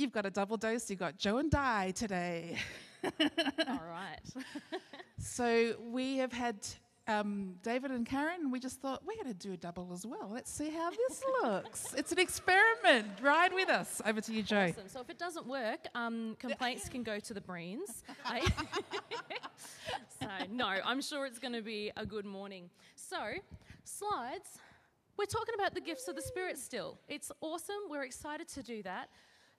you've got a double dose. You've got Joe and Di today. All right. so we have had um, David and Karen, we just thought we're going to do a double as well. Let's see how this looks. It's an experiment. Ride with us. Over to you, Joe. Awesome. So if it doesn't work, um, complaints can go to the Breens. so no, I'm sure it's going to be a good morning. So slides. We're talking about the gifts of the Spirit still. It's awesome. We're excited to do that.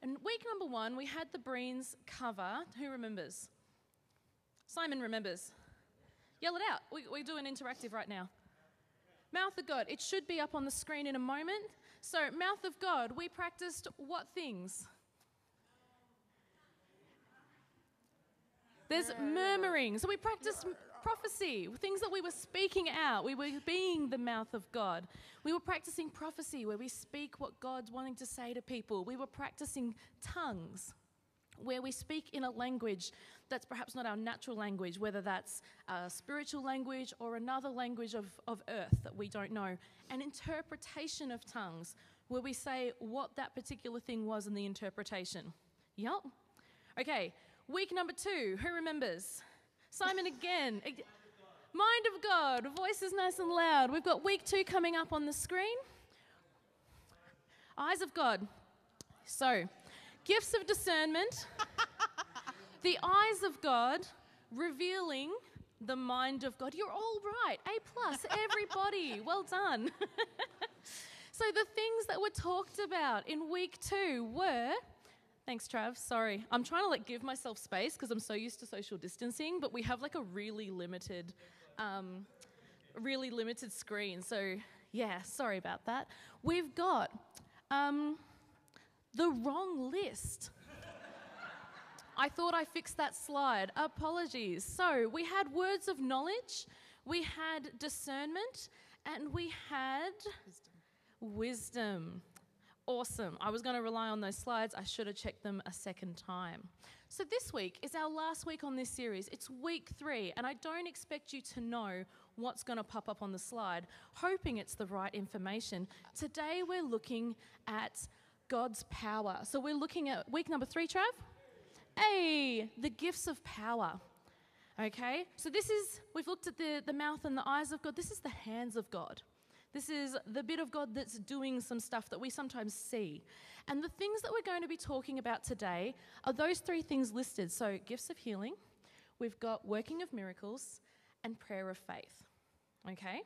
And week number one, we had the Breens cover. Who remembers? Simon remembers. Yell it out. We, we do an interactive right now. Mouth of God. It should be up on the screen in a moment. So, mouth of God, we practiced what things? There's murmuring. So, we practiced prophecy, things that we were speaking out. We were being the mouth of God. We were practicing prophecy where we speak what God's wanting to say to people. We were practicing tongues where we speak in a language that's perhaps not our natural language, whether that's a spiritual language or another language of, of earth that we don't know. An interpretation of tongues, where we say what that particular thing was in the interpretation. Yep. Okay, week number two, who remembers? Simon again. Mind of God, voice is nice and loud. We've got week two coming up on the screen. Eyes of God. So, gifts of discernment, the eyes of God revealing the mind of God. You're all right. A plus, everybody. well done. so the things that were talked about in week two were. Thanks, Trav. Sorry. I'm trying to like give myself space because I'm so used to social distancing, but we have like a really limited, um, really limited screen. So yeah, sorry about that. We've got um, the wrong list. I thought I fixed that slide. Apologies. So, we had words of knowledge, we had discernment, and we had wisdom. wisdom. Awesome. I was going to rely on those slides. I should have checked them a second time. So, this week is our last week on this series. It's week three, and I don't expect you to know what's going to pop up on the slide, hoping it's the right information. Today, we're looking at God's power. So we're looking at week number three, Trav. Hey, the gifts of power. Okay, so this is, we've looked at the, the mouth and the eyes of God. This is the hands of God. This is the bit of God that's doing some stuff that we sometimes see. And the things that we're going to be talking about today are those three things listed. So, gifts of healing, we've got working of miracles, and prayer of faith. Okay?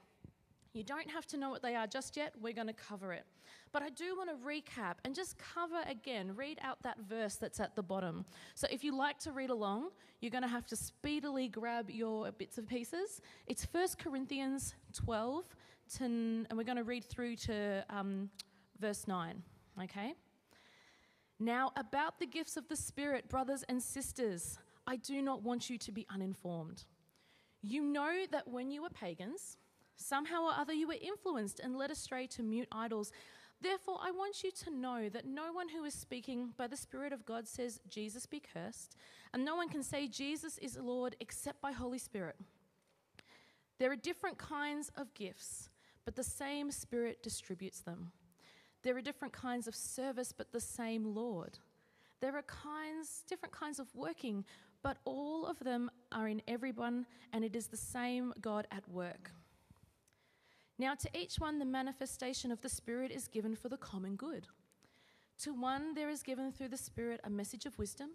You don't have to know what they are just yet. We're going to cover it. But I do want to recap and just cover again, read out that verse that's at the bottom. So if you like to read along, you're going to have to speedily grab your bits and pieces. It's 1 Corinthians 12, and we're going to read through to um, verse 9. Okay? Now, about the gifts of the Spirit, brothers and sisters, I do not want you to be uninformed. You know that when you were pagans, Somehow or other, you were influenced and led astray to mute idols. Therefore, I want you to know that no one who is speaking by the Spirit of God says, Jesus be cursed, and no one can say Jesus is Lord except by Holy Spirit. There are different kinds of gifts, but the same Spirit distributes them. There are different kinds of service, but the same Lord. There are kinds, different kinds of working, but all of them are in everyone, and it is the same God at work. Now, to each one, the manifestation of the Spirit is given for the common good. To one, there is given through the Spirit a message of wisdom.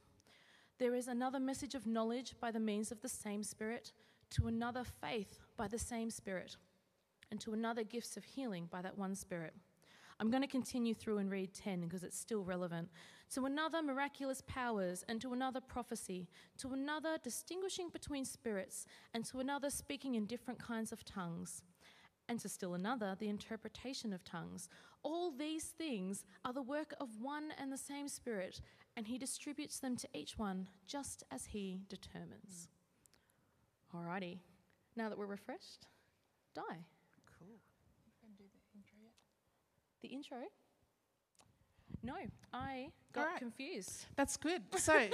There is another message of knowledge by the means of the same Spirit. To another, faith by the same Spirit. And to another, gifts of healing by that one Spirit. I'm going to continue through and read 10 because it's still relevant. To another, miraculous powers, and to another, prophecy. To another, distinguishing between spirits, and to another, speaking in different kinds of tongues and to still another, the interpretation of tongues. All these things are the work of one and the same Spirit, and He distributes them to each one just as He determines. Mm. Alrighty, now that we're refreshed, Di. Cool. You can do the intro yet? The intro? No, I got right. confused. That's good. So,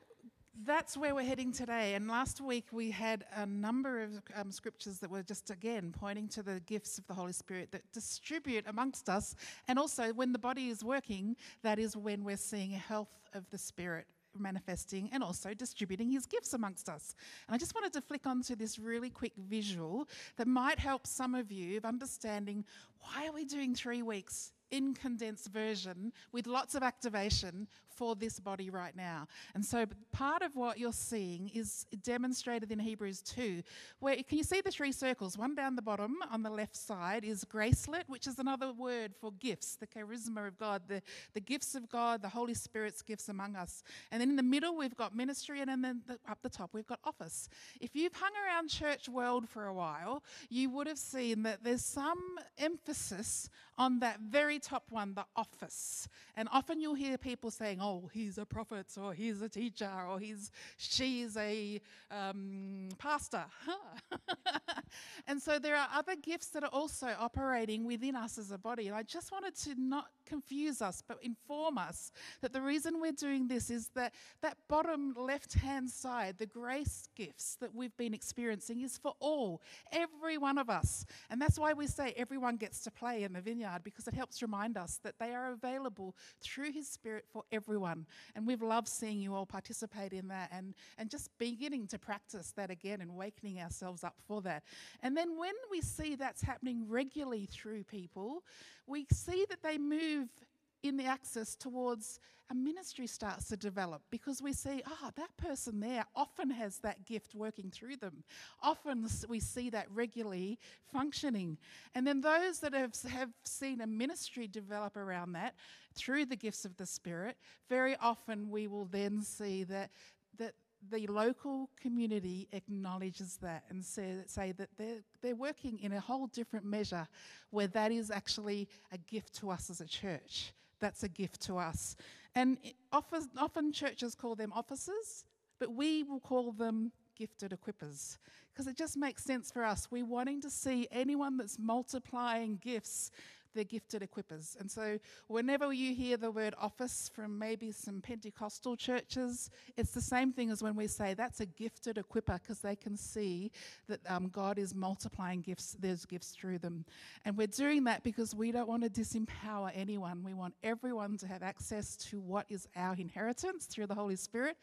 that's where we're heading today. And last week we had a number of um, scriptures that were just again pointing to the gifts of the Holy Spirit that distribute amongst us. And also, when the body is working, that is when we're seeing a health of the Spirit manifesting and also distributing his gifts amongst us. And I just wanted to flick onto this really quick visual that might help some of you of understanding why are we doing three weeks in condensed version with lots of activation for this body right now. And so part of what you're seeing is demonstrated in Hebrews 2, where can you see the three circles? One down the bottom on the left side is gracelet, which is another word for gifts, the charisma of God, the, the gifts of God, the Holy Spirit's gifts among us. And then in the middle, we've got ministry, and then the, up the top, we've got office. If you've hung around church world for a while, you would have seen that there's some emphasis on that very top one, the office. And often you'll hear people saying, oh, he's a prophet, or he's a teacher, or he's, she's a um, pastor. and so there are other gifts that are also operating within us as a body. And I just wanted to not confuse us, but inform us that the reason we're doing this is that that bottom left hand side, the grace gifts that we've been experiencing, is for all, every one of us. And that's why we say everyone gets to play in the vineyard, because it helps remind us that they are available through His Spirit for everyone. And we've loved seeing you all participate in that and, and just beginning to practice that again and wakening ourselves up for that. And then when we see that's happening regularly through people, we see that they move in the axis towards a ministry starts to develop because we see, ah, oh, that person there often has that gift working through them. Often we see that regularly functioning. And then those that have, have seen a ministry develop around that through the gifts of the Spirit, very often we will then see that, that the local community acknowledges that and say, say that they're, they're working in a whole different measure where that is actually a gift to us as a church. That's a gift to us. And often, often churches call them officers, but we will call them gifted equippers because it just makes sense for us. We're wanting to see anyone that's multiplying gifts they're gifted equippers. And so, whenever you hear the word office from maybe some Pentecostal churches, it's the same thing as when we say that's a gifted equipper because they can see that um, God is multiplying gifts, there's gifts through them. And we're doing that because we don't want to disempower anyone. We want everyone to have access to what is our inheritance through the Holy Spirit.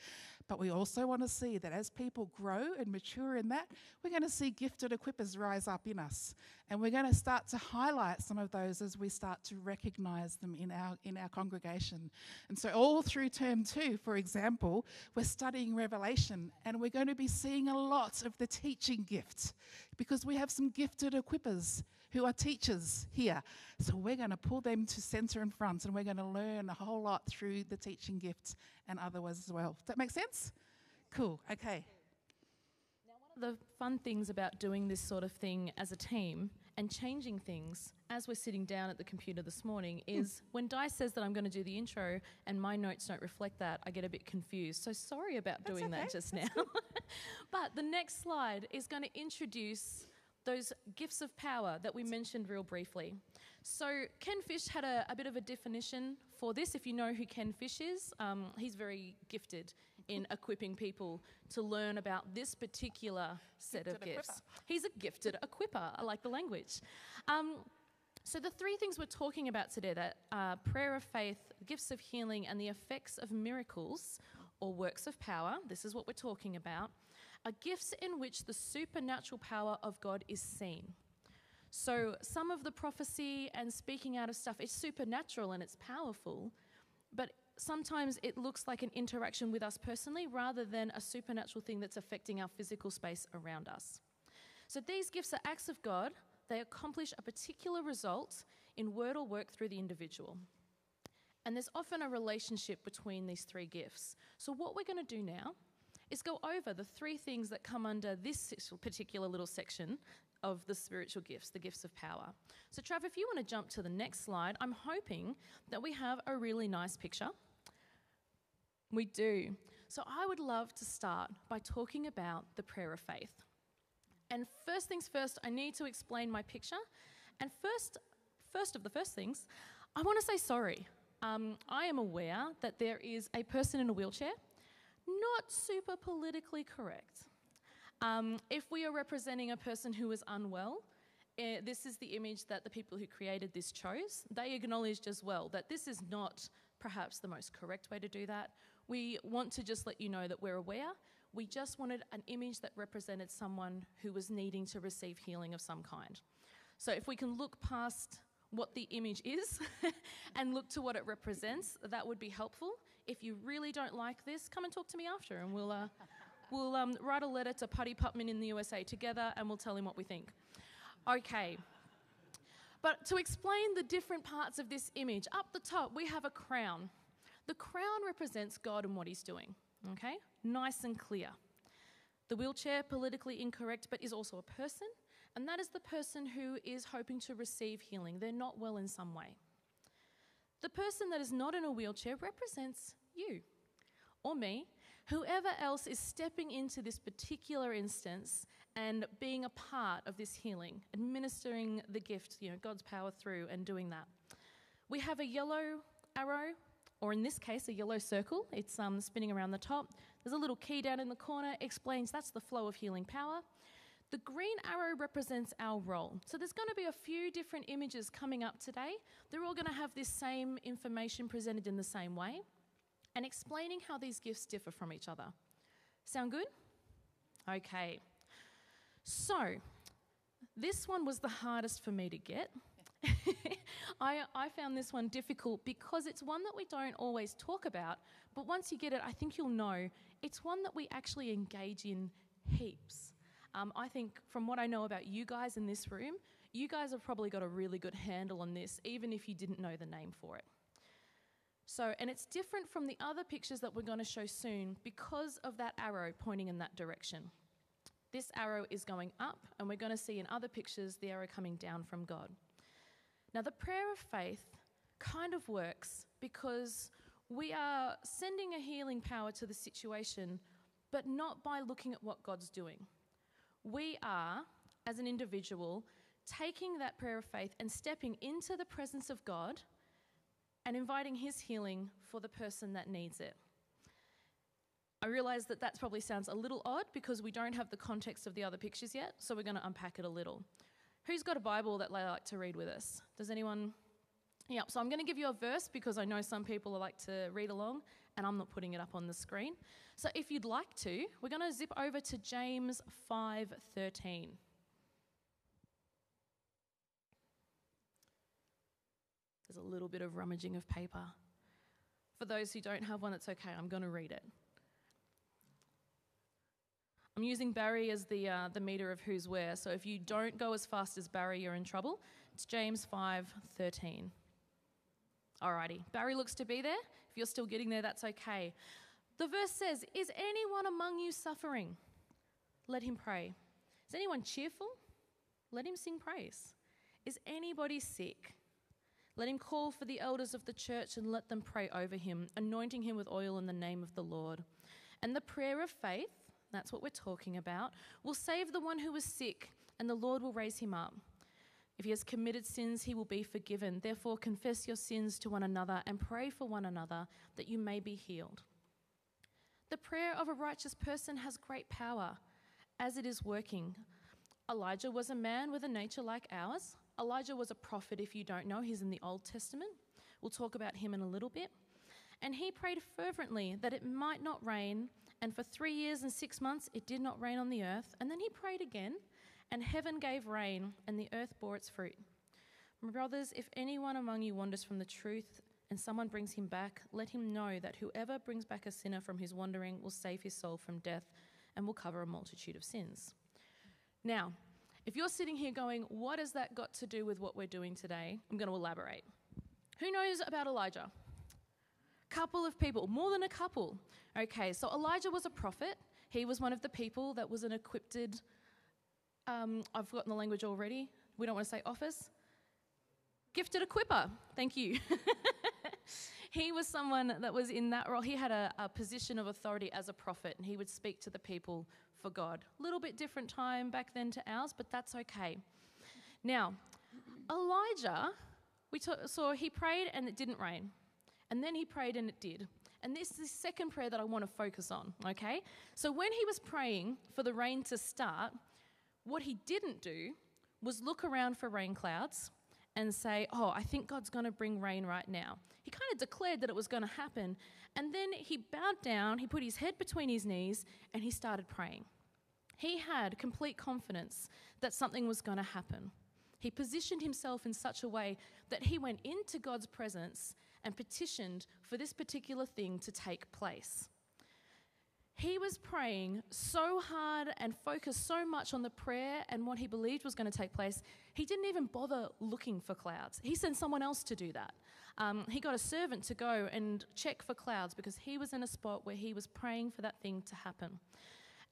But we also want to see that as people grow and mature in that, we're going to see gifted equippers rise up in us. And we're going to start to highlight some of those as we start to recognize them in our, in our congregation. And so, all through term two, for example, we're studying Revelation and we're going to be seeing a lot of the teaching gift because we have some gifted equippers who are teachers here. So we're going to pull them to center and front and we're going to learn a whole lot through the teaching gifts and others as well. Does that make sense? Cool. Okay. Now, one of the fun things about doing this sort of thing as a team and changing things as we're sitting down at the computer this morning hmm. is when Di says that I'm going to do the intro and my notes don't reflect that, I get a bit confused. So sorry about That's doing okay. that just That's now. but the next slide is going to introduce those gifts of power that we mentioned real briefly. So, Ken Fish had a, a bit of a definition for this. If you know who Ken Fish is, um, he's very gifted in equipping people to learn about this particular set gifted of gifts. Equipper. He's a gifted equipper. I like the language. Um, so, the three things we're talking about today that are prayer of faith, gifts of healing, and the effects of miracles or works of power, this is what we're talking about, are gifts in which the supernatural power of God is seen. So, some of the prophecy and speaking out of stuff is supernatural and it's powerful, but sometimes it looks like an interaction with us personally rather than a supernatural thing that's affecting our physical space around us. So, these gifts are acts of God, they accomplish a particular result in word or work through the individual. And there's often a relationship between these three gifts. So, what we're going to do now is go over the three things that come under this particular little section of the spiritual gifts, the gifts of power. So, Trav, if you want to jump to the next slide, I'm hoping that we have a really nice picture. We do. So, I would love to start by talking about the prayer of faith. And first things first, I need to explain my picture. And first, first of the first things, I want to say sorry. Um, I am aware that there is a person in a wheelchair not super politically correct. Um, if we are representing a person who is unwell, uh, this is the image that the people who created this chose. They acknowledged as well that this is not perhaps the most correct way to do that. We want to just let you know that we're aware. We just wanted an image that represented someone who was needing to receive healing of some kind. So if we can look past what the image is and look to what it represents, that would be helpful. If you really don't like this, come and talk to me after, and we'll, uh, we'll um, write a letter to Putty Putman in the USA together and we'll tell him what we think. Okay. But to explain the different parts of this image, up the top we have a crown. The crown represents God and what he's doing, okay? Nice and clear. The wheelchair, politically incorrect, but is also a person, and that is the person who is hoping to receive healing. They're not well in some way. The person that is not in a wheelchair represents you or me, whoever else is stepping into this particular instance and being a part of this healing, administering the gift, you know, God's power through and doing that. We have a yellow arrow, or in this case, a yellow circle. It's um, spinning around the top. There's a little key down in the corner, explains that's the flow of healing power. The green arrow represents our role. So there's going to be a few different images coming up today. They're all going to have this same information presented in the same way and explaining how these gifts differ from each other. Sound good? Okay. So, this one was the hardest for me to get. I, I found this one difficult because it's one that we don't always talk about, but once you get it, I think you'll know it's one that we actually engage in heaps. Um, I think from what I know about you guys in this room, you guys have probably got a really good handle on this, even if you didn't know the name for it. So, and it's different from the other pictures that we're going to show soon because of that arrow pointing in that direction. This arrow is going up, and we're going to see in other pictures the arrow coming down from God. Now, the prayer of faith kind of works because we are sending a healing power to the situation, but not by looking at what God's doing. We are, as an individual, taking that prayer of faith and stepping into the presence of God and inviting His healing for the person that needs it. I realize that that probably sounds a little odd because we don't have the context of the other pictures yet, so we're going to unpack it a little. Who's got a Bible that they like to read with us? Does anyone? Yep, so I'm going to give you a verse because I know some people like to read along and I'm not putting it up on the screen. So if you'd like to, we're going to zip over to James 5:13. There's a little bit of rummaging of paper. For those who don't have one, it's okay. I'm going to read it. I'm using Barry as the, uh, the meter of who's where. So if you don't go as fast as Barry, you're in trouble. It's James 5:13. Alrighty, Barry looks to be there. If you're still getting there, that's okay. The verse says, Is anyone among you suffering? Let him pray. Is anyone cheerful? Let him sing praise. Is anybody sick? Let him call for the elders of the church and let them pray over him, anointing him with oil in the name of the Lord. And the prayer of faith that's what we're talking about, will save the one who is sick, and the Lord will raise him up. If he has committed sins, he will be forgiven. Therefore, confess your sins to one another and pray for one another that you may be healed. The prayer of a righteous person has great power as it is working. Elijah was a man with a nature like ours. Elijah was a prophet, if you don't know, he's in the Old Testament. We'll talk about him in a little bit. And he prayed fervently that it might not rain and for three years and six months it did not rain on the earth. And then he prayed again, and heaven gave rain, and the earth bore its fruit. My brothers, if anyone among you wanders from the truth and someone brings him back, let him know that whoever brings back a sinner from his wandering will save his soul from death and will cover a multitude of sins. Now, if you're sitting here going, What has that got to do with what we're doing today? I'm going to elaborate. Who knows about Elijah? Couple of people, more than a couple. Okay, so Elijah was a prophet. He was one of the people that was an equipped, um, I've forgotten the language already. We don't want to say office. Gifted equipper. Thank you. he was someone that was in that role. He had a, a, position of authority as a prophet, and he would speak to the people for God. A little bit different time back then to ours, but that's okay. Now, Elijah, we saw he prayed and it didn't rain. And then he prayed and it did. And this is the second prayer that I want to focus on, okay? So when he was praying for the rain to start, what he didn't do was look around for rain clouds and say, Oh, I think God's going to bring rain right now. He kind of declared that it was going to happen. And then he bowed down, he put his head between his knees, and he started praying. He had complete confidence that something was going to happen. He positioned himself in such a way that he went into God's presence and petitioned for this particular thing to take place. He was praying so hard and focused so much on the prayer and what he believed was going to take place, he didn't even bother looking for clouds. He sent someone else to do that. Um, he got a servant to go and check for clouds because he was in a spot where he was praying for that thing to happen.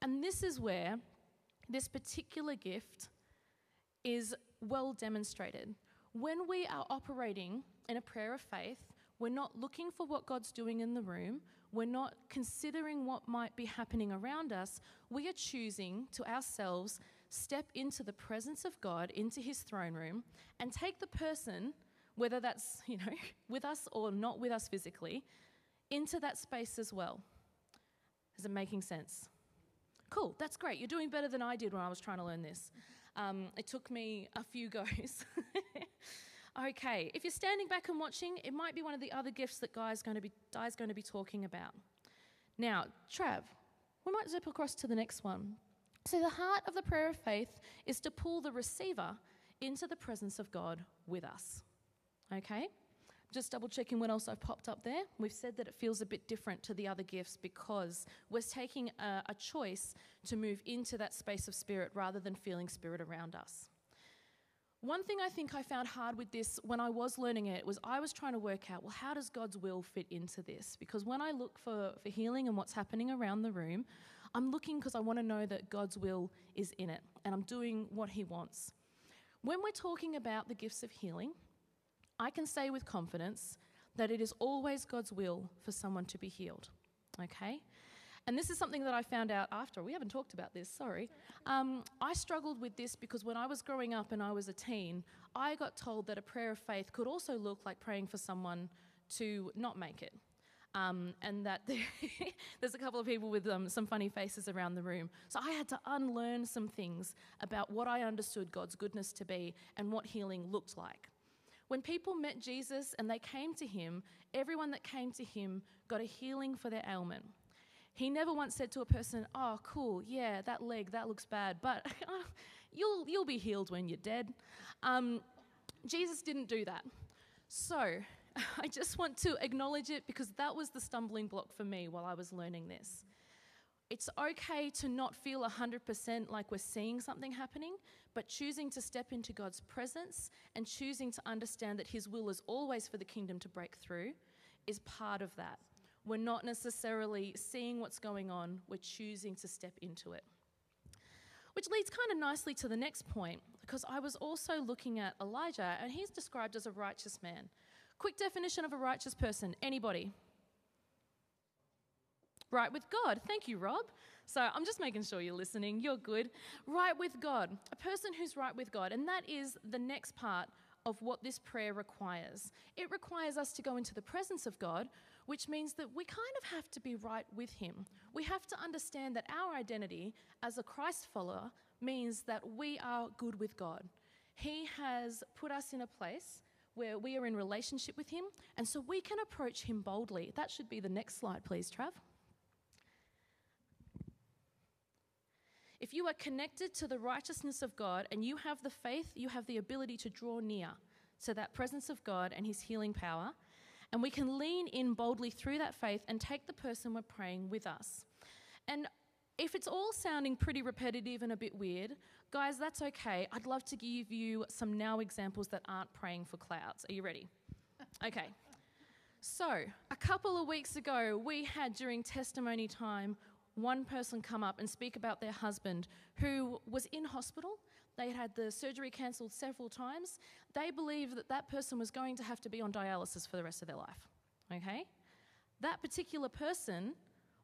And this is where this particular gift is well demonstrated. When we are operating in a prayer of faith, we're not looking for what God's doing in the room. We're not considering what might be happening around us. We are choosing to ourselves step into the presence of God, into his throne room, and take the person, whether that's, you know, with us or not with us physically, into that space as well. Is it making sense? Cool, that's great. You're doing better than I did when I was trying to learn this. Um, it took me a few goes. Okay, if you're standing back and watching, it might be one of the other gifts that Guy's going to be, Guy's going to be talking about. Now, Trav, we might zip across to the next one. So, the heart of the prayer of faith is to pull the receiver into the presence of God with us. Okay? Just double checking what else I've popped up there. We've said that it feels a bit different to the other gifts because we're taking a, a choice to move into that space of spirit rather than feeling spirit around us. One thing I think I found hard with this when I was learning it was I was trying to work out, well, how does God's will fit into this? Because when I look for, for healing and what's happening around the room, I'm looking because I want to know that God's will is in it and I'm doing what He wants. When we're talking about the gifts of healing, I can say with confidence that it is always God's will for someone to be healed. Okay? And this is something that I found out after. We haven't talked about this, sorry. Um, I struggled with this because when I was growing up and I was a teen, I got told that a prayer of faith could also look like praying for someone to not make it. Um, and that there's a couple of people with um, some funny faces around the room. So I had to unlearn some things about what I understood God's goodness to be and what healing looked like. When people met Jesus and they came to him, everyone that came to him got a healing for their ailment. He never once said to a person, Oh, cool, yeah, that leg, that looks bad, but you'll, you'll be healed when you're dead. Um, Jesus didn't do that. So I just want to acknowledge it because that was the stumbling block for me while I was learning this. It's okay to not feel 100% like we're seeing something happening, but choosing to step into God's presence and choosing to understand that His will is always for the kingdom to break through is part of that. We're not necessarily seeing what's going on, we're choosing to step into it. Which leads kind of nicely to the next point, because I was also looking at Elijah, and he's described as a righteous man. Quick definition of a righteous person anybody? Right with God. Thank you, Rob. So I'm just making sure you're listening. You're good. Right with God. A person who's right with God. And that is the next part of what this prayer requires. It requires us to go into the presence of God, which means that we kind of have to be right with Him. We have to understand that our identity as a Christ follower means that we are good with God. He has put us in a place where we are in relationship with Him, and so we can approach Him boldly. That should be the next slide, please, Trav. If you are connected to the righteousness of God and you have the faith, you have the ability to draw near to that presence of God and His healing power. And we can lean in boldly through that faith and take the person we're praying with us. And if it's all sounding pretty repetitive and a bit weird, guys, that's okay. I'd love to give you some now examples that aren't praying for clouds. Are you ready? Okay. So, a couple of weeks ago, we had during testimony time one person come up and speak about their husband who was in hospital. They had had the surgery cancelled several times. They believed that that person was going to have to be on dialysis for the rest of their life. Okay? That particular person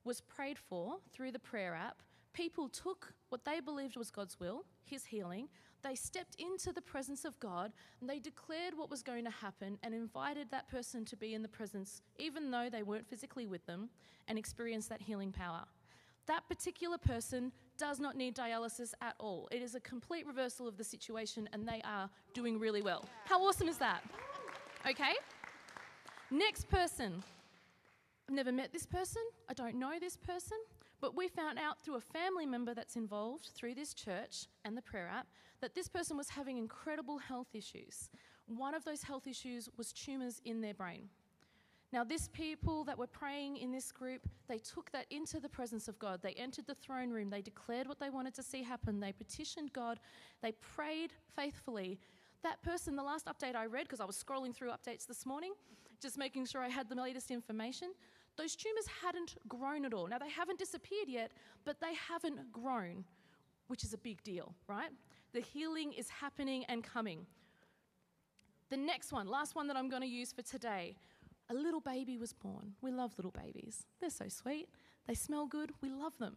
was prayed for through the prayer app. People took what they believed was God's will, his healing. they stepped into the presence of God and they declared what was going to happen and invited that person to be in the presence, even though they weren't physically with them, and experience that healing power. That particular person does not need dialysis at all. It is a complete reversal of the situation, and they are doing really well. How awesome is that? Okay? Next person. I've never met this person, I don't know this person, but we found out through a family member that's involved through this church and the prayer app that this person was having incredible health issues. One of those health issues was tumors in their brain. Now, this people that were praying in this group, they took that into the presence of God. They entered the throne room. They declared what they wanted to see happen. They petitioned God. They prayed faithfully. That person, the last update I read, because I was scrolling through updates this morning, just making sure I had the latest information, those tumors hadn't grown at all. Now, they haven't disappeared yet, but they haven't grown, which is a big deal, right? The healing is happening and coming. The next one, last one that I'm going to use for today a little baby was born. We love little babies, they're so sweet. They smell good, we love them.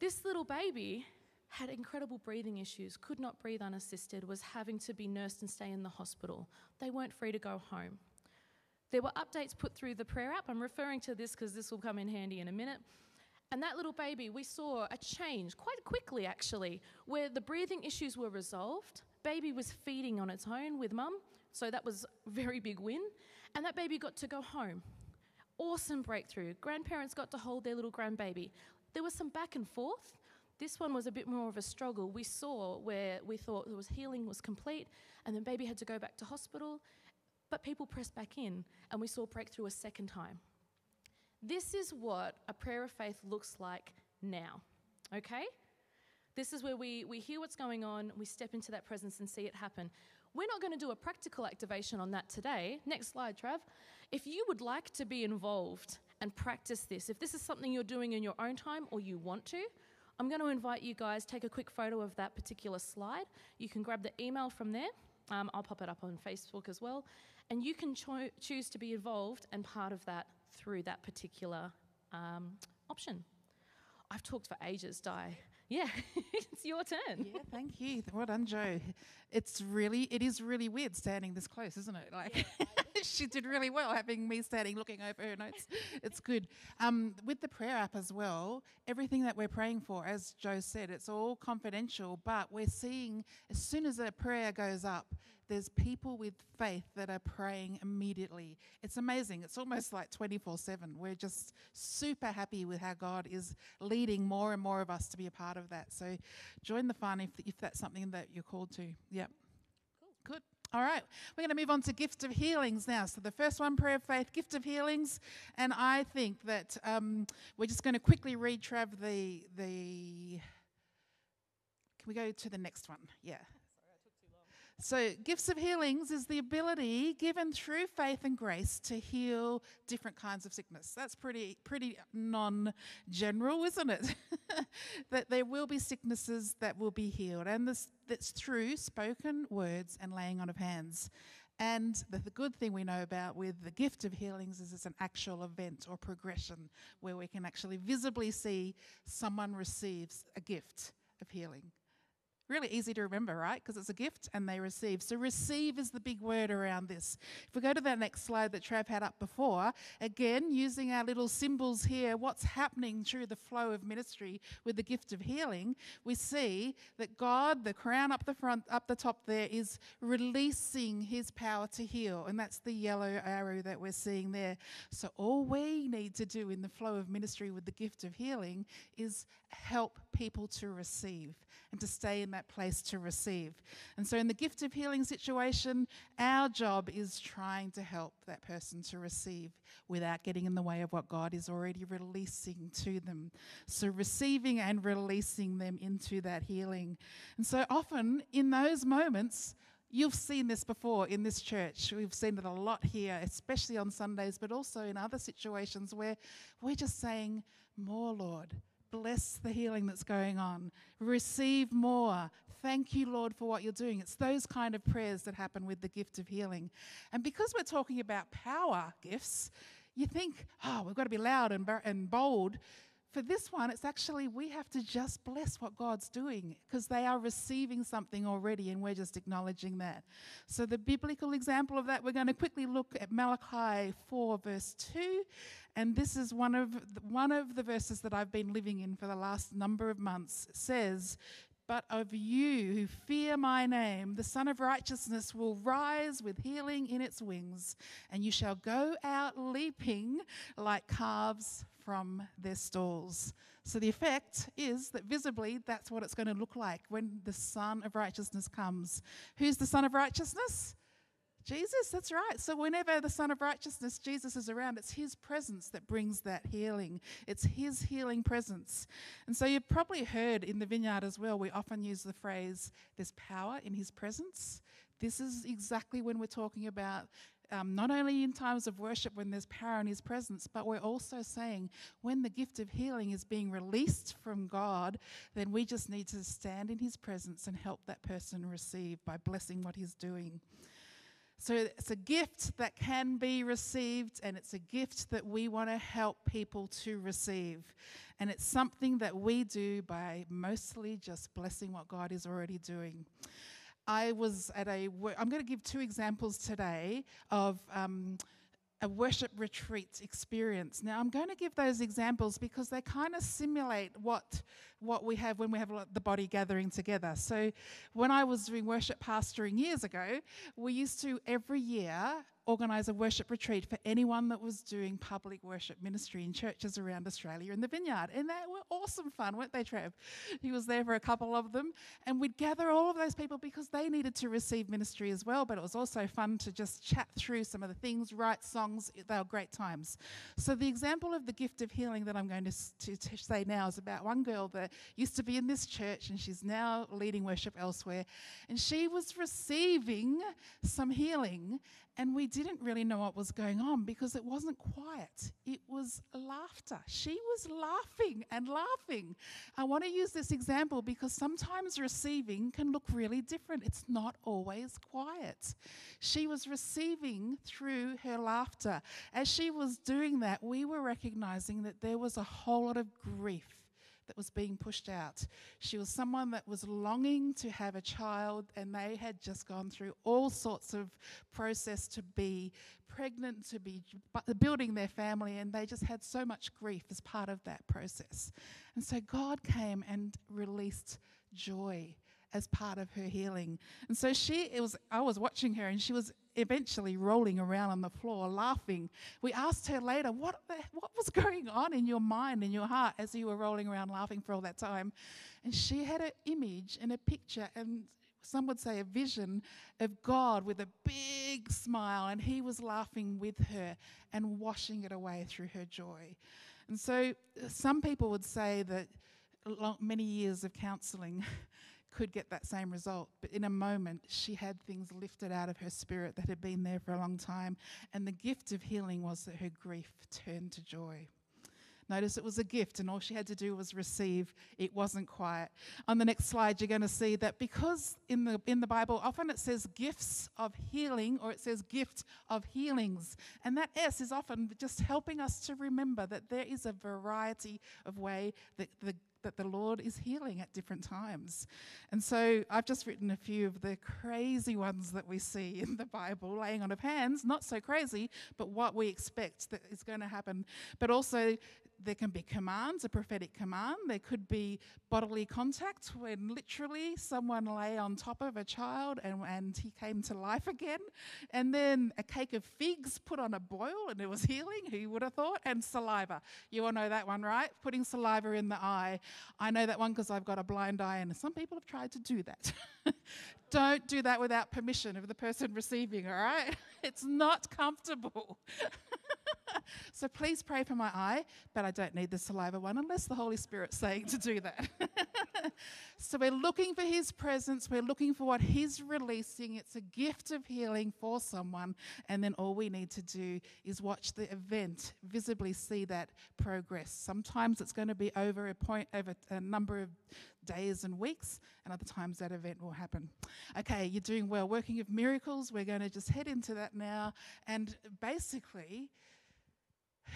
This little baby had incredible breathing issues, could not breathe unassisted, was having to be nursed and stay in the hospital. They weren't free to go home. There were updates put through the prayer app. I'm referring to this because this will come in handy in a minute. And that little baby, we saw a change quite quickly actually, where the breathing issues were resolved. Baby was feeding on its own with mum, so that was a very big win. And that baby got to go home. Awesome breakthrough. Grandparents got to hold their little grandbaby. There was some back and forth. This one was a bit more of a struggle. We saw where we thought there was healing was complete, and then baby had to go back to hospital, but people pressed back in, and we saw breakthrough a second time. This is what a prayer of faith looks like now, okay? This is where we, we hear what's going on, we step into that presence and see it happen. We're not going to do a practical activation on that today. Next slide, Trav. If you would like to be involved and practice this, if this is something you're doing in your own time or you want to, I'm going to invite you guys take a quick photo of that particular slide. You can grab the email from there. Um, I'll pop it up on Facebook as well, and you can cho- choose to be involved and part of that through that particular um, option. I've talked for ages, Di. Yeah, it's your turn. Yeah, thank you. Well done, Joe. It's really, it is really weird standing this close, isn't it? Like, she did really well having me standing looking over her notes. It's good. Um, with the prayer app as well, everything that we're praying for, as Joe said, it's all confidential, but we're seeing as soon as a prayer goes up, there's people with faith that are praying immediately. It's amazing. It's almost like 24 7. We're just super happy with how God is leading more and more of us to be a part of that. So join the fun if, if that's something that you're called to. Yep. Cool. Good. All right, we're going to move on to gift of healings now. So the first one, prayer of faith, gift of healings, and I think that um, we're just going to quickly read Trav the the. Can we go to the next one? Yeah. So, gifts of healings is the ability given through faith and grace to heal different kinds of sickness. That's pretty pretty non-general, isn't it? that there will be sicknesses that will be healed, and this that's through spoken words and laying on of hands. And the, the, good thing we know about with the gift of healings is it's an actual event or progression where we can actually visibly see someone receives a gift of healing. Really easy to remember, right? Because it's a gift and they receive. So, receive is the big word around this. If we go to that next slide that Trav had up before, again, using our little symbols here, what's happening through the flow of ministry with the gift of healing, we see that God, the crown up the front, up the top there, is releasing his power to heal. And that's the yellow arrow that we're seeing there. So, all we need to do in the flow of ministry with the gift of healing is help people to receive and to stay in that place to receive. And so, in the gift of healing situation, our job is trying to help that person to receive without getting in the way of what God is already releasing to them. So, receiving and releasing them into that healing. And so, often in those moments, You've seen this before in this church. We've seen it a lot here, especially on Sundays, but also in other situations where we're just saying, More, Lord bless the healing that's going on. Receive more. Thank you, Lord, for what you're doing. It's those kind of prayers that happen with the gift of healing. And because we're talking about power gifts, you think, oh, we've got to be loud and, and bold. For this one, it's actually we have to just bless what God's doing because they are receiving something already and we're just acknowledging that. So, the biblical example of that, we're going to quickly look at Malachi 4, verse 2. And this is one of, the, one of the verses that I've been living in for the last number of months. It says, but of you who fear my name, the Sun of Righteousness will rise with healing in its wings, and you shall go out leaping like calves from their stalls. So the effect is that visibly that's what it's going to look like when the Son of Righteousness comes. Who's the Son of Righteousness? Jesus, that's right. So, whenever the Son of Righteousness, Jesus is around, it's His presence that brings that healing. It's His healing presence. And so, you've probably heard in the vineyard as well, we often use the phrase, there's power in His presence. This is exactly when we're talking about um, not only in times of worship when there's power in His presence, but we're also saying when the gift of healing is being released from God, then we just need to stand in His presence and help that person receive by blessing what He's doing. So it's a gift that can be received, and it's a gift that we want to help people to receive. And it's something that we do by mostly just blessing what God is already doing. I was at a, I'm going to give two examples today of. Um, a worship retreat experience. Now, I'm going to give those examples because they kind of simulate what, what we have when we have the body gathering together. So, when I was doing worship pastoring years ago, we used to every year organise a worship retreat for anyone that was doing public worship ministry in churches around Australia in the vineyard. And they were awesome fun, weren't they, Trev? He was there for a couple of them. And we'd gather all of those people because they needed to receive ministry as well. But it was also fun to just chat through some of the things, write songs. They were great times. So the example of the gift of healing that I'm going to, to, to say now is about one girl that used to be in this church and she's now leading worship elsewhere. And she was receiving some healing and we didn't really know what was going on because it wasn't quiet. It was laughter. She was laughing and laughing. I want to use this example because sometimes receiving can look really different. It's not always quiet. She was receiving through her laughter. As she was doing that, we were recognizing that there was a whole lot of grief that was being pushed out. She was someone that was longing to have a child, and they had just gone through all sorts of process to be pregnant, to be building their family, and they just had so much grief as part of that process. And so God came and released joy as part of her healing. And so she it was I was watching her and she was eventually rolling around on the floor laughing. We asked her later, what, the, what was going on in your mind, in your heart, as you were rolling around laughing for all that time? And she had an image and a picture, and some would say a vision of God with a big smile, and He was laughing with her and washing it away through her joy. And so, some people would say that long, many years of counseling could get that same result. But in a moment, she had things lifted out of her spirit that had been there for a long time. And the gift of healing was that her grief turned to joy. Notice it was a gift, and all she had to do was receive. It wasn't quiet. On the next slide, you're going to see that because in the, in the Bible, often it says gifts of healing or it says gift of healings. And that S is often just helping us to remember that there is a variety of way that the that the Lord is healing at different times. And so I've just written a few of the crazy ones that we see in the Bible laying on of hands, not so crazy, but what we expect that is going to happen. But also there can be commands, a prophetic command. There could be bodily contact when literally someone lay on top of a child and, and he came to life again. And then a cake of figs put on a boil and it was healing. Who would have thought? And saliva. You all know that one, right? Putting saliva in the eye. I know that one because I've got a blind eye and some people have tried to do that. Don't do that without permission of the person receiving, all right? It's not comfortable. so please pray for my eye, but I don't need the saliva one unless the Holy Spirit's saying to do that. so we're looking for His presence, we're looking for what He's releasing. It's a gift of healing for someone, and then all we need to do is watch the event, visibly see that progress. Sometimes it's going to be over a point, over a number of days and weeks, and other times that event will happen. Okay, you're doing well. Working of miracles, we're going to just head into that now. And basically,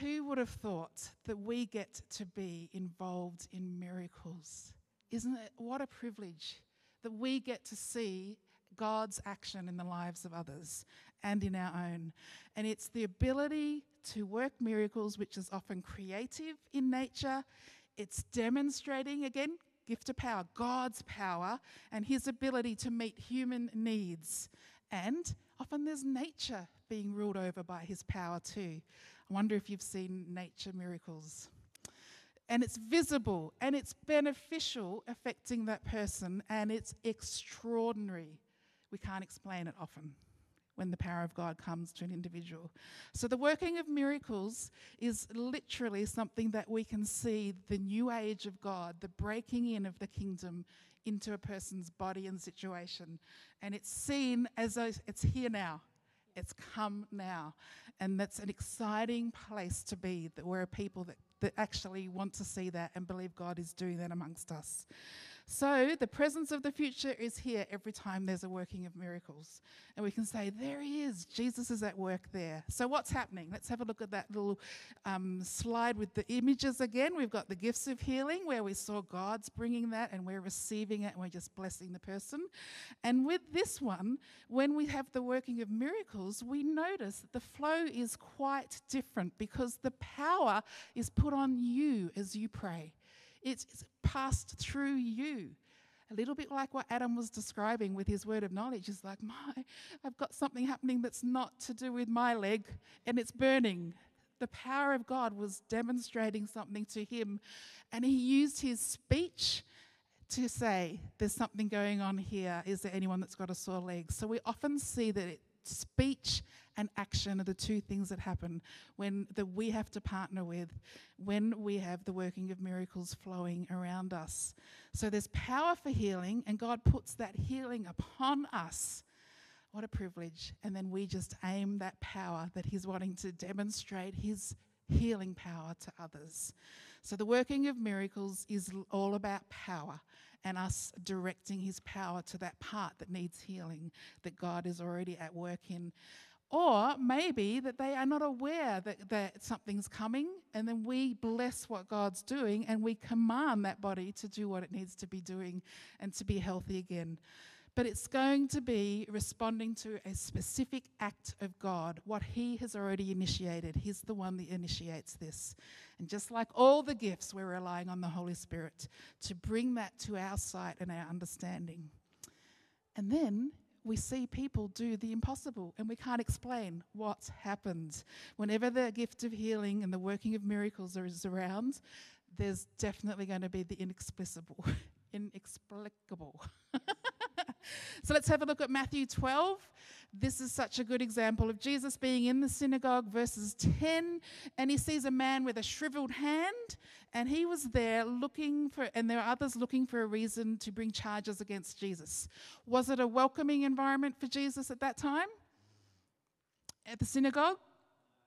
Who would have thought that we get to be involved in miracles? Isn't it what a privilege that we get to see God's action in the lives of others and in our own? And it's the ability to work miracles, which is often creative in nature. It's demonstrating, again, gift of power, God's power, and his ability to meet human needs. And often there's nature being ruled over by his power too. I wonder if you've seen nature miracles. And it's visible and it's beneficial affecting that person and it's extraordinary. We can't explain it often when the power of God comes to an individual. So, the working of miracles is literally something that we can see the new age of God, the breaking in of the kingdom into a person's body and situation. And it's seen as though it's here now. It's come now. And that's an exciting place to be, that we're a people that, that actually want to see that and believe God is doing that amongst us. So the presence of the future is here every time there's a working of miracles. And we can say, there he is. Jesus is at work there. So what's happening? Let's have a look at that little um, slide with the images again. We've got the gifts of healing where we saw God's bringing that and we're receiving it and we're just blessing the person. And with this one, when we have the working of miracles, we notice that the flow is quite different because the power is put on you as you pray. It's, it's passed through you. A little bit like what Adam was describing with his word of knowledge is like, my, I've got something happening that's not to do with my leg and it's burning. The power of God was demonstrating something to him, and he used his speech to say, There's something going on here. Is there anyone that's got a sore leg? So we often see that it, speech and action are the two things that happen when that we have to partner with when we have the working of miracles flowing around us. So there's power for healing, and God puts that healing upon us. What a privilege. And then we just aim that power that He's wanting to demonstrate His healing power to others. So the working of miracles is all about power and us directing His power to that part that needs healing that God is already at work in. Or maybe that they are not aware that, that something's coming, and then we bless what God's doing and we command that body to do what it needs to be doing and to be healthy again. But it's going to be responding to a specific act of God, what He has already initiated. He's the one that initiates this. And just like all the gifts, we're relying on the Holy Spirit to bring that to our sight and our understanding. And then we see people do the impossible and we can't explain what's happened. Whenever the gift of healing and the working of miracles is around, there's definitely going to be the inexplicable. inexplicable. so let's have a look at Matthew 12. This is such a good example of Jesus being in the synagogue, verses 10, and he sees a man with a shriveled hand, and he was there looking for, and there are others looking for a reason to bring charges against Jesus. Was it a welcoming environment for Jesus at that time? At the synagogue?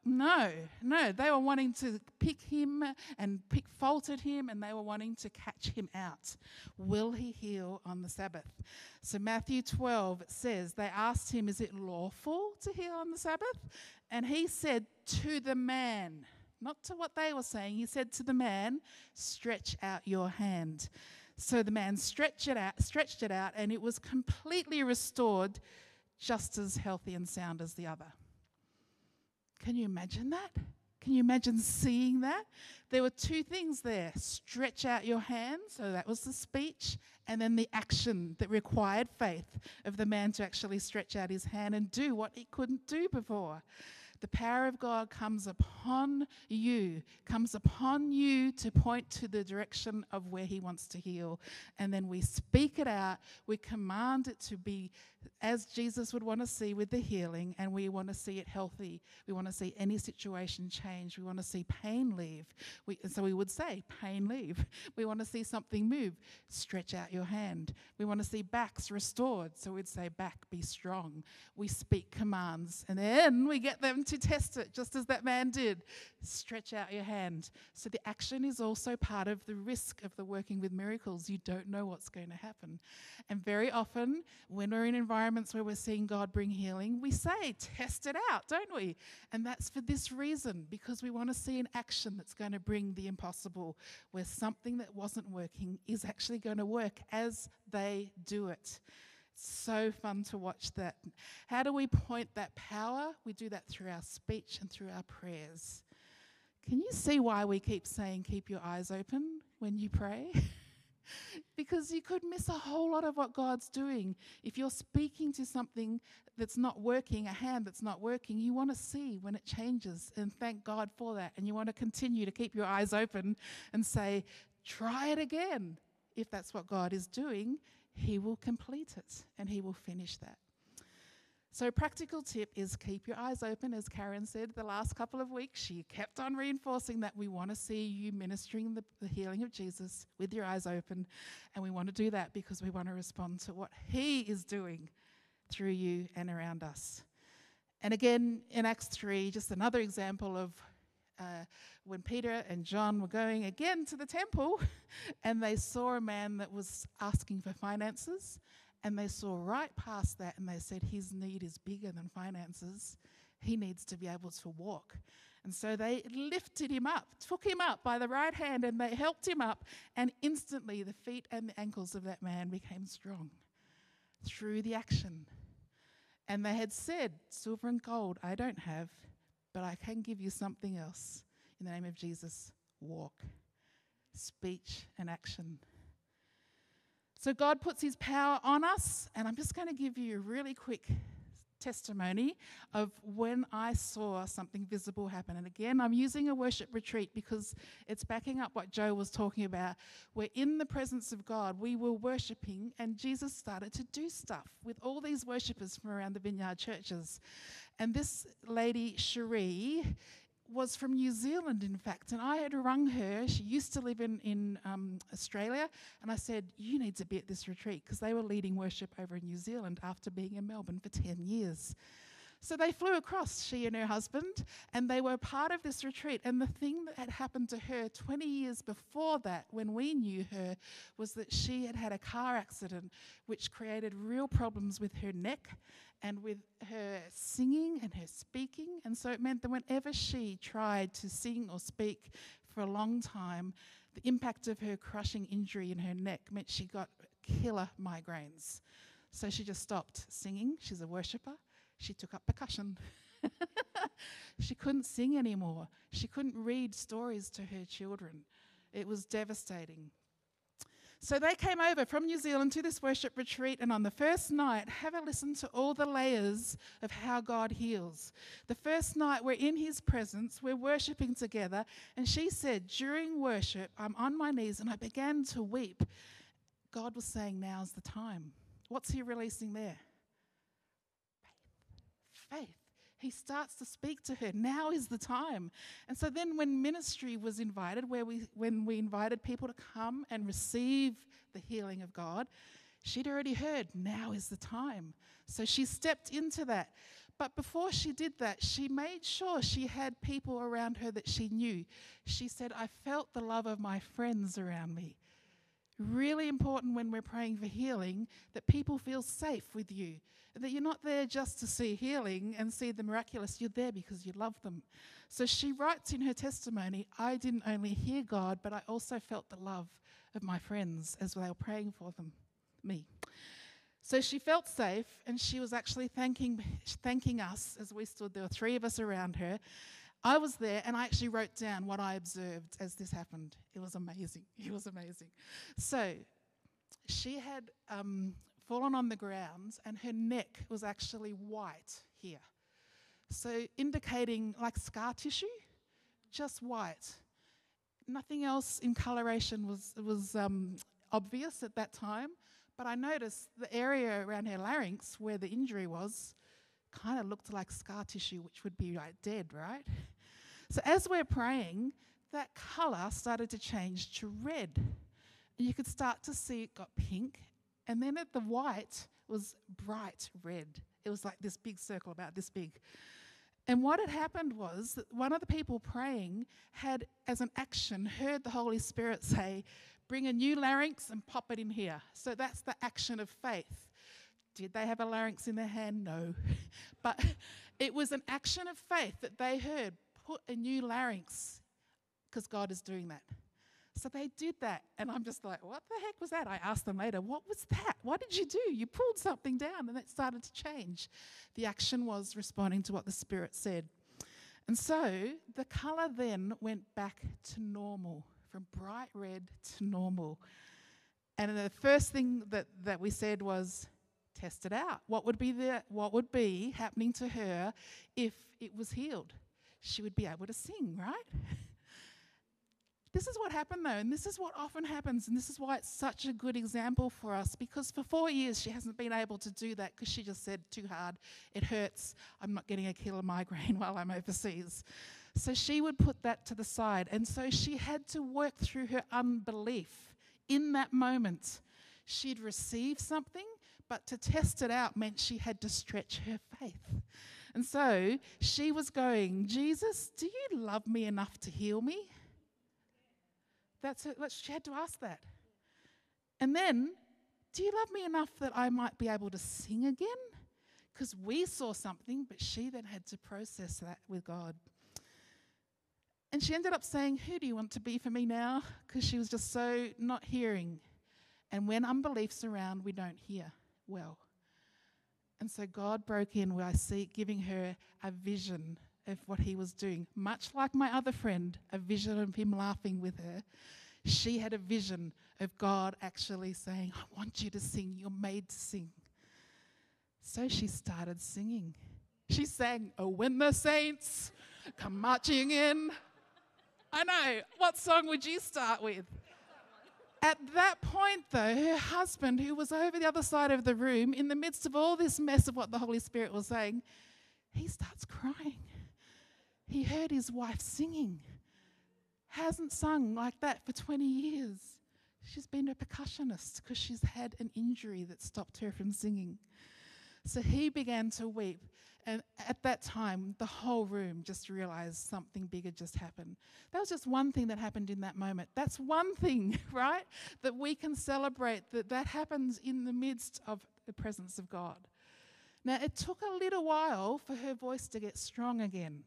No, no. They were wanting to pick him and pick fault at him, and they were wanting to catch him out. Will he heal on the Sabbath? So, Matthew 12 says, They asked him, Is it lawful to heal on the Sabbath? And he said, To the man, not to what they were saying, he said to the man, Stretch out your hand. So the man stretched it out, stretched it out, and it was completely restored, just as healthy and sound as the other. Can you imagine that? Can you imagine seeing that? There were two things there stretch out your hand, so that was the speech, and then the action that required faith of the man to actually stretch out his hand and do what he couldn't do before. The power of God comes upon you, comes upon you to point to the direction of where He wants to heal. And then we speak it out, we command it to be as Jesus would want to see with the healing, and we want to see it healthy. We want to see any situation change. We want to see pain leave. We, so we would say, pain leave. We want to see something move. Stretch out your hand. We want to see backs restored. So we'd say, back, be strong. We speak commands, and then we get them to test it, just as that man did. Stretch out your hand. So the action is also part of the risk of the working with miracles. You don't know what's going to happen. And very often, when we're in environments where we're seeing God bring healing, we say, test it out, don't we? And that's for this reason, because we want to see an action that's going to bring the impossible, where something that wasn't working is actually going to work as they do it so fun to watch that. How do we point that power? We do that through our speech and through our prayers. Can you see why we keep saying, keep your eyes open when you pray? because you could miss a whole lot of what God's doing. If you're speaking to something that's not working, a hand that's not working, you want to see when it changes and thank God for that. And you want to continue to keep your eyes open and say, try it again. If that's what God is doing, he will complete it and He will finish that. So, practical tip is keep your eyes open. As Karen said the last couple of weeks, she kept on reinforcing that we want to see you ministering the, the, healing of Jesus with your eyes open. And we want to do that because we want to respond to what He is doing through you and around us. And again, in Acts 3, just another example of uh, when Peter and John were going again to the temple and they saw a man that was asking for finances and they saw right past that and they said, His need is bigger than finances. He needs to be able to walk. And so they lifted him up, took him up by the right hand, and they helped him up. And instantly, the feet and the ankles of that man became strong through the action. And they had said, Silver and gold I don't have, but I can give you something else. In the name of Jesus, walk, speech, and action. So God puts his power on us, and I'm just going to give you a really quick testimony of when I saw something visible happen. And again, I'm using a worship retreat because it's backing up what Joe was talking about. We're in the presence of God, we were worshiping, and Jesus started to do stuff with all these worshippers from around the vineyard churches. And this lady, Cherie, was from New Zealand, in fact, and I had rung her. She used to live in, in um, Australia, and I said, You need to be at this retreat because they were leading worship over in New Zealand after being in Melbourne for 10 years. So they flew across, she and her husband, and they were part of this retreat. And the thing that had happened to her 20 years before that, when we knew her, was that she had had a car accident which created real problems with her neck and with her singing and her speaking. And so it meant that whenever she tried to sing or speak for a long time, the impact of her crushing injury in her neck meant she got killer migraines. So she just stopped singing. She's a worshiper. She took up percussion. she couldn't sing anymore. She couldn't read stories to her children. It was devastating. So they came over from New Zealand to this worship retreat, and on the first night, have a listen to all the layers of how God heals. The first night, we're in His presence, we're worshiping together, and she said, During worship, I'm on my knees and I began to weep. God was saying, Now's the time. What's He releasing there? Faith. He starts to speak to her. Now is the time. And so then when ministry was invited, where we when we invited people to come and receive the healing of God, she'd already heard, now is the time. So she stepped into that. But before she did that, she made sure she had people around her that she knew. She said, I felt the love of my friends around me. Really important when we're praying for healing that people feel safe with you. That you're not there just to see healing and see the miraculous, you're there because you love them. So she writes in her testimony I didn't only hear God, but I also felt the love of my friends as they were praying for them, me. So she felt safe, and she was actually thanking, thanking us as we stood. There were three of us around her. I was there and I actually wrote down what I observed as this happened. It was amazing. It was amazing. So she had um, fallen on the ground and her neck was actually white here. So indicating like scar tissue, just white. Nothing else in coloration was, was um, obvious at that time, but I noticed the area around her larynx where the injury was kind of looked like scar tissue, which would be like dead, right? So as we're praying, that colour started to change to red. And you could start to see it got pink. And then at the white was bright red. It was like this big circle about this big. And what had happened was that one of the people praying had, as an action, heard the Holy Spirit say, Bring a new larynx and pop it in here. So that's the action of faith. Did they have a larynx in their hand? No. but it was an action of faith that they heard put a new larynx because God is doing that. So they did that. And I'm just like, what the heck was that? I asked them later, what was that? What did you do? You pulled something down and it started to change. The action was responding to what the Spirit said. And so the colour then went back to normal, from bright red to normal. And the first thing that, that we said was, test it out. What would be the, what would be happening to her if it was healed? She would be able to sing, right? This is what happened though, and this is what often happens, and this is why it's such a good example for us because for four years she hasn't been able to do that because she just said, too hard, it hurts, I'm not getting a killer migraine while I'm overseas. So she would put that to the side, and so she had to work through her unbelief in that moment. She'd receive something, but to test it out meant she had to stretch her faith. And so she was going, Jesus, do you love me enough to heal me? That's it. She had to ask that. And then, do you love me enough that I might be able to sing again? Because we saw something, but she then had to process that with God. And she ended up saying, Who do you want to be for me now? Because she was just so not hearing. And when unbelief's around, we don't hear well. And so God broke in where I see giving her a vision of what he was doing. Much like my other friend, a vision of him laughing with her, she had a vision of God actually saying, I want you to sing, you're made to sing. So she started singing. She sang, Oh, when the saints come marching in. I know. What song would you start with? At that point, though, her husband, who was over the other side of the room, in the midst of all this mess of what the Holy Spirit was saying, he starts crying he heard his wife singing. Hasn't sung like that for 20 years. She's been a percussionist because she's had an injury that stopped her from singing. So he began to weep. And at that time, the whole room just realized something big had just happened. That was just one thing that happened in that moment. That's one thing, right? That we can celebrate that that happens in the midst of the presence of God. Now, it took a little while for her voice to get strong again.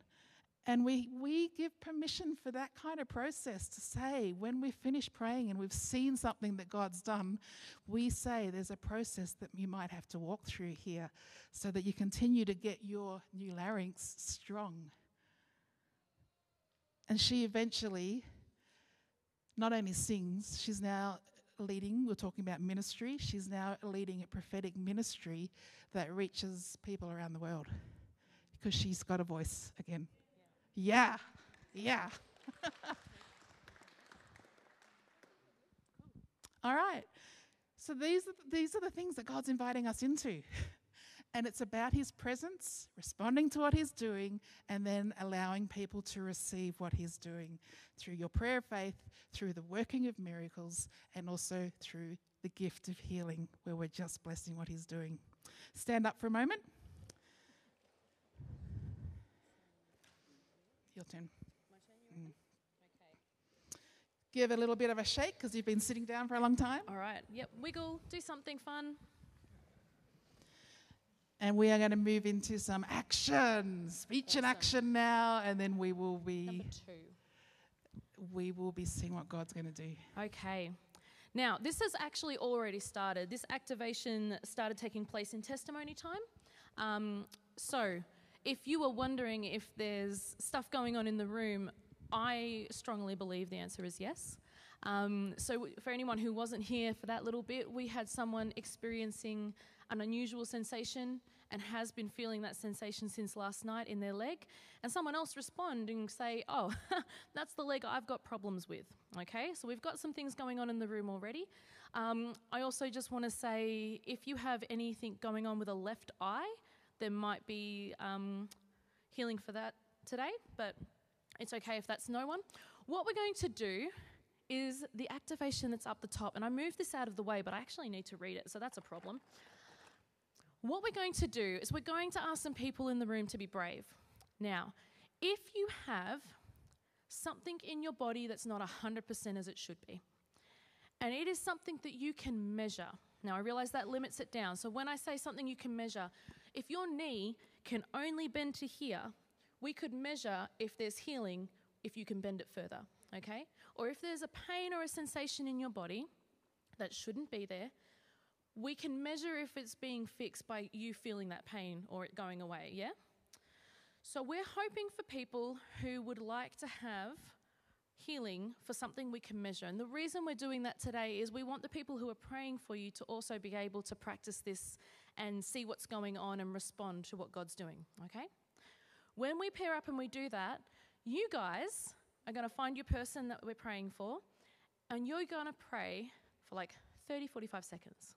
And we, we give permission for that kind of process to say, when we finish praying and we've seen something that God's done, we say there's a process that you might have to walk through here so that you continue to get your new larynx strong. And she eventually not only sings, she's now leading, we're talking about ministry, she's now leading a prophetic ministry that reaches people around the world because she's got a voice again. Yeah, yeah. All right. So these are, these are the things that God's inviting us into. And it's about his presence, responding to what he's doing, and then allowing people to receive what he's doing through your prayer of faith, through the working of miracles, and also through the gift of healing, where we're just blessing what he's doing. Stand up for a moment. Your turn. Mm. Okay. Give a little bit of a shake because you've been sitting down for a long time. All right. Yep. Wiggle. Do something fun. And we are going to move into some action, speech awesome. and action now, and then we will be. Number two. We will be seeing what God's going to do. Okay. Now, this has actually already started. This activation started taking place in testimony time. Um, so, if you were wondering if there's stuff going on in the room, I strongly believe the answer is yes. Um, so, for anyone who wasn't here for that little bit, we had someone experiencing an unusual sensation and has been feeling that sensation since last night in their leg, and someone else respond and say, "Oh, that's the leg I've got problems with." Okay, so we've got some things going on in the room already. Um, I also just want to say, if you have anything going on with a left eye, there might be um, healing for that today, but it's okay if that's no one. What we're going to do is the activation that's up the top, and I moved this out of the way, but I actually need to read it, so that's a problem. What we're going to do is we're going to ask some people in the room to be brave. Now, if you have something in your body that's not 100% as it should be, and it is something that you can measure. Now, I realize that limits it down. So, when I say something you can measure, if your knee can only bend to here, we could measure if there's healing if you can bend it further, okay? Or if there's a pain or a sensation in your body that shouldn't be there, we can measure if it's being fixed by you feeling that pain or it going away, yeah? So we're hoping for people who would like to have healing for something we can measure. And the reason we're doing that today is we want the people who are praying for you to also be able to practice this and see what's going on and respond to what God's doing, okay? When we pair up and we do that, you guys are going to find your person that we're praying for, and you're going to pray for like 30, 45 seconds.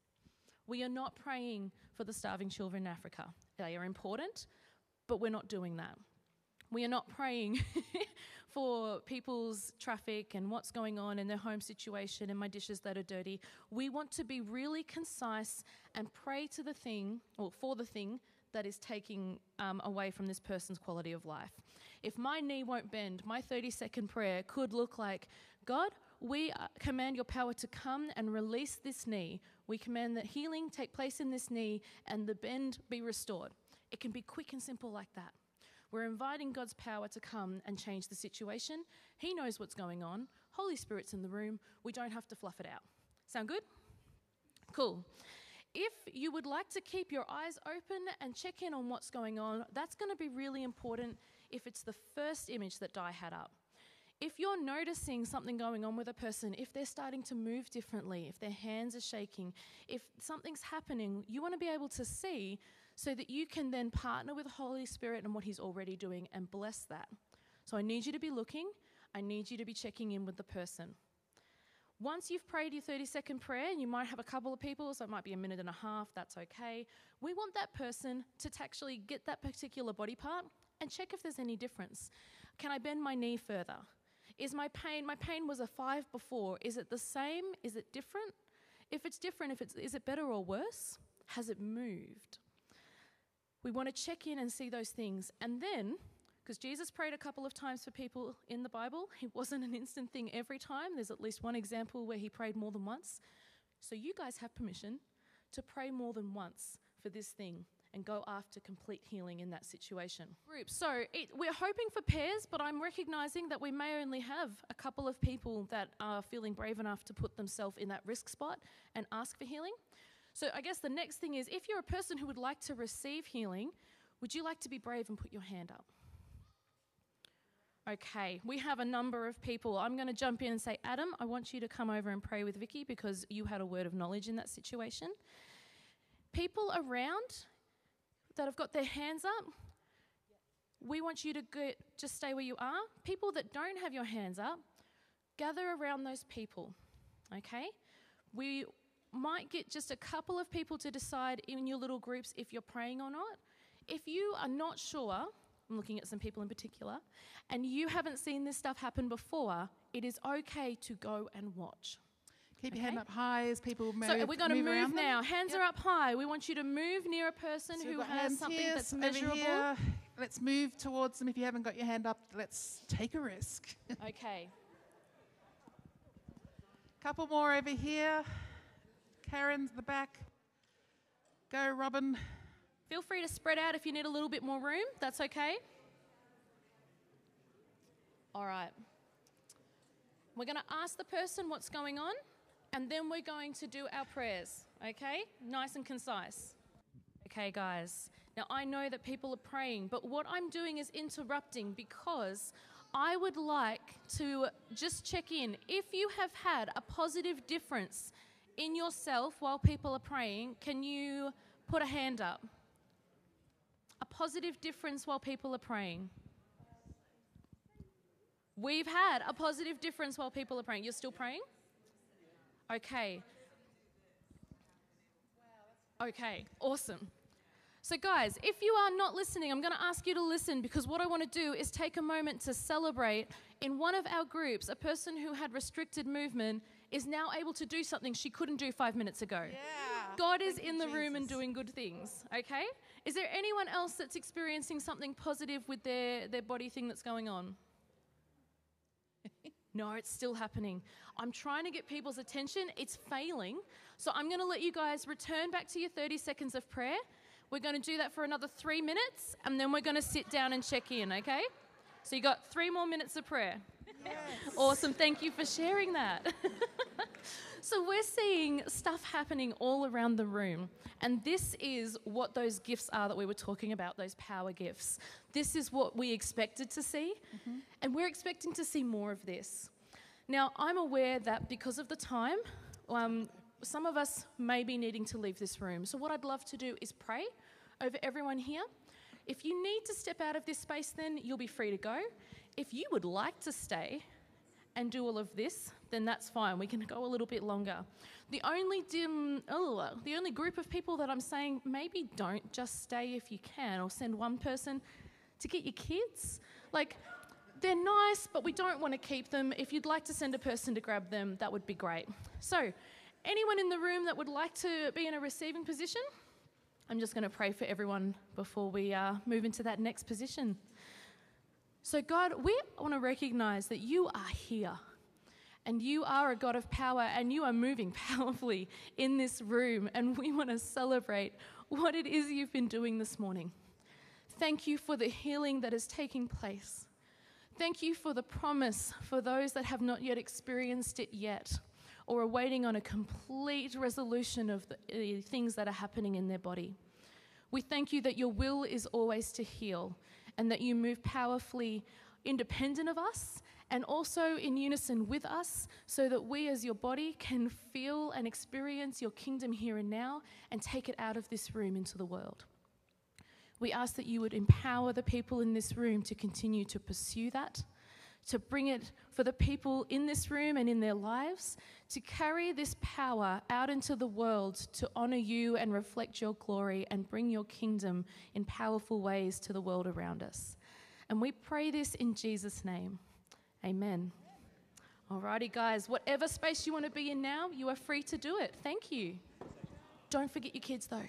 We are not praying for the starving children in Africa. They are important, but we're not doing that. We are not praying for people's traffic and what's going on in their home situation and my dishes that are dirty. We want to be really concise and pray to the thing, or for the thing, that is taking um, away from this person's quality of life. If my knee won't bend, my 30 second prayer could look like God, we uh, command your power to come and release this knee. We command that healing take place in this knee and the bend be restored. It can be quick and simple like that. We're inviting God's power to come and change the situation. He knows what's going on. Holy Spirit's in the room. We don't have to fluff it out. Sound good? Cool. If you would like to keep your eyes open and check in on what's going on, that's going to be really important if it's the first image that Di had up. If you're noticing something going on with a person, if they're starting to move differently, if their hands are shaking, if something's happening, you want to be able to see so that you can then partner with the Holy Spirit and what He's already doing and bless that. So I need you to be looking, I need you to be checking in with the person. Once you've prayed your 30 second prayer, and you might have a couple of people, so it might be a minute and a half, that's okay. We want that person to actually get that particular body part and check if there's any difference. Can I bend my knee further? Is my pain, my pain was a five before, is it the same? Is it different? If it's different, if it's, is it better or worse? Has it moved? We want to check in and see those things. And then, because Jesus prayed a couple of times for people in the Bible, it wasn't an instant thing every time. There's at least one example where he prayed more than once. So you guys have permission to pray more than once for this thing and go after complete healing in that situation. Group. So it, we're hoping for pairs, but I'm recognizing that we may only have a couple of people that are feeling brave enough to put themselves in that risk spot and ask for healing. So I guess the next thing is if you're a person who would like to receive healing, would you like to be brave and put your hand up? Okay, we have a number of people. I'm going to jump in and say, Adam, I want you to come over and pray with Vicky because you had a word of knowledge in that situation. People around, that have got their hands up, we want you to go, just stay where you are. People that don't have your hands up, gather around those people. Okay? We might get just a couple of people to decide in your little groups if you're praying or not. If you are not sure, I'm looking at some people in particular, and you haven't seen this stuff happen before, it is okay to go and watch. Keep Okay. your hand up high as people move. So we're going to move, move, around them. now. Hands Yep. are up high. We want you to move near a person So who has something here, that's measurable. here. Let's move towards them. If you haven't got your hand up, let's take a risk. Okay. Couple more over here. Karen's the back. Go, Robin. Feel free to spread out if you need a little bit more room. That's okay. All right. We're going to ask the person what's going on, and then we're going to do our prayers, okay? Nice and concise. Okay, guys. Now, I know that people are praying, but what I'm doing is interrupting because I would like to just check in. If you have had a positive difference in yourself while people are praying, can you put a hand up? A positive difference while people are praying. We've had a positive difference while people are praying. You're still praying? Okay. Okay, awesome. So, guys, if you are not listening, I'm going to ask you to listen because what I want to do is take a moment to celebrate. In one of our groups, a person who had restricted movement is now able to do something she couldn't do five minutes ago. Yeah. God is Thank in the room and doing good things, okay? Is there anyone else that's experiencing something positive with their, their body thing that's going on? no, it's still happening. I'm trying to get people's attention. It's failing. So I'm going to let you guys return back to your 30 seconds of prayer. We're going to do that for another three minutes, and then we're going to sit down and check in, okay? So you got three more minutes of prayer. Awesome. Thank you for sharing that. so we're seeing stuff happening all around the room. And this is what those gifts are that we were talking about, those power gifts. This is what we expected to see. And we're expecting to see more of this. Now, I'm aware that because of the time, um, some of us may be needing to leave this room. So, what I'd love to do is pray over everyone here. If you need to step out of this space, then you'll be free to go. If you would like to stay and do all of this, then that's fine. We can go a little bit longer. The only dim, oh, the only group of people that I'm saying maybe don't just stay if you can, or send one person to get your kids. Like, they're nice, but we don't want to keep them. If you'd like to send a person to grab them, that would be great. So, anyone in the room that would like to be in a receiving position? I'm just going to pray for everyone before we uh, move into that next position. So, God, we want to recognize that you are here and you are a God of power and you are moving powerfully in this room, and we want to celebrate what it is you've been doing this morning. Thank you for the healing that is taking place. Thank you for the promise for those that have not yet experienced it yet or are waiting on a complete resolution of the uh, things that are happening in their body. We thank you that your will is always to heal and that you move powerfully independent of us and also in unison with us so that we as your body can feel and experience your kingdom here and now and take it out of this room into the world. We ask that you would empower the people in this room to continue to pursue that, to bring it for the people in this room and in their lives, to carry this power out into the world to honor you and reflect your glory and bring your kingdom in powerful ways to the world around us. And we pray this in Jesus' name. Amen. Alrighty, guys, whatever space you want to be in now, you are free to do it. Thank you. Don't forget your kids, though.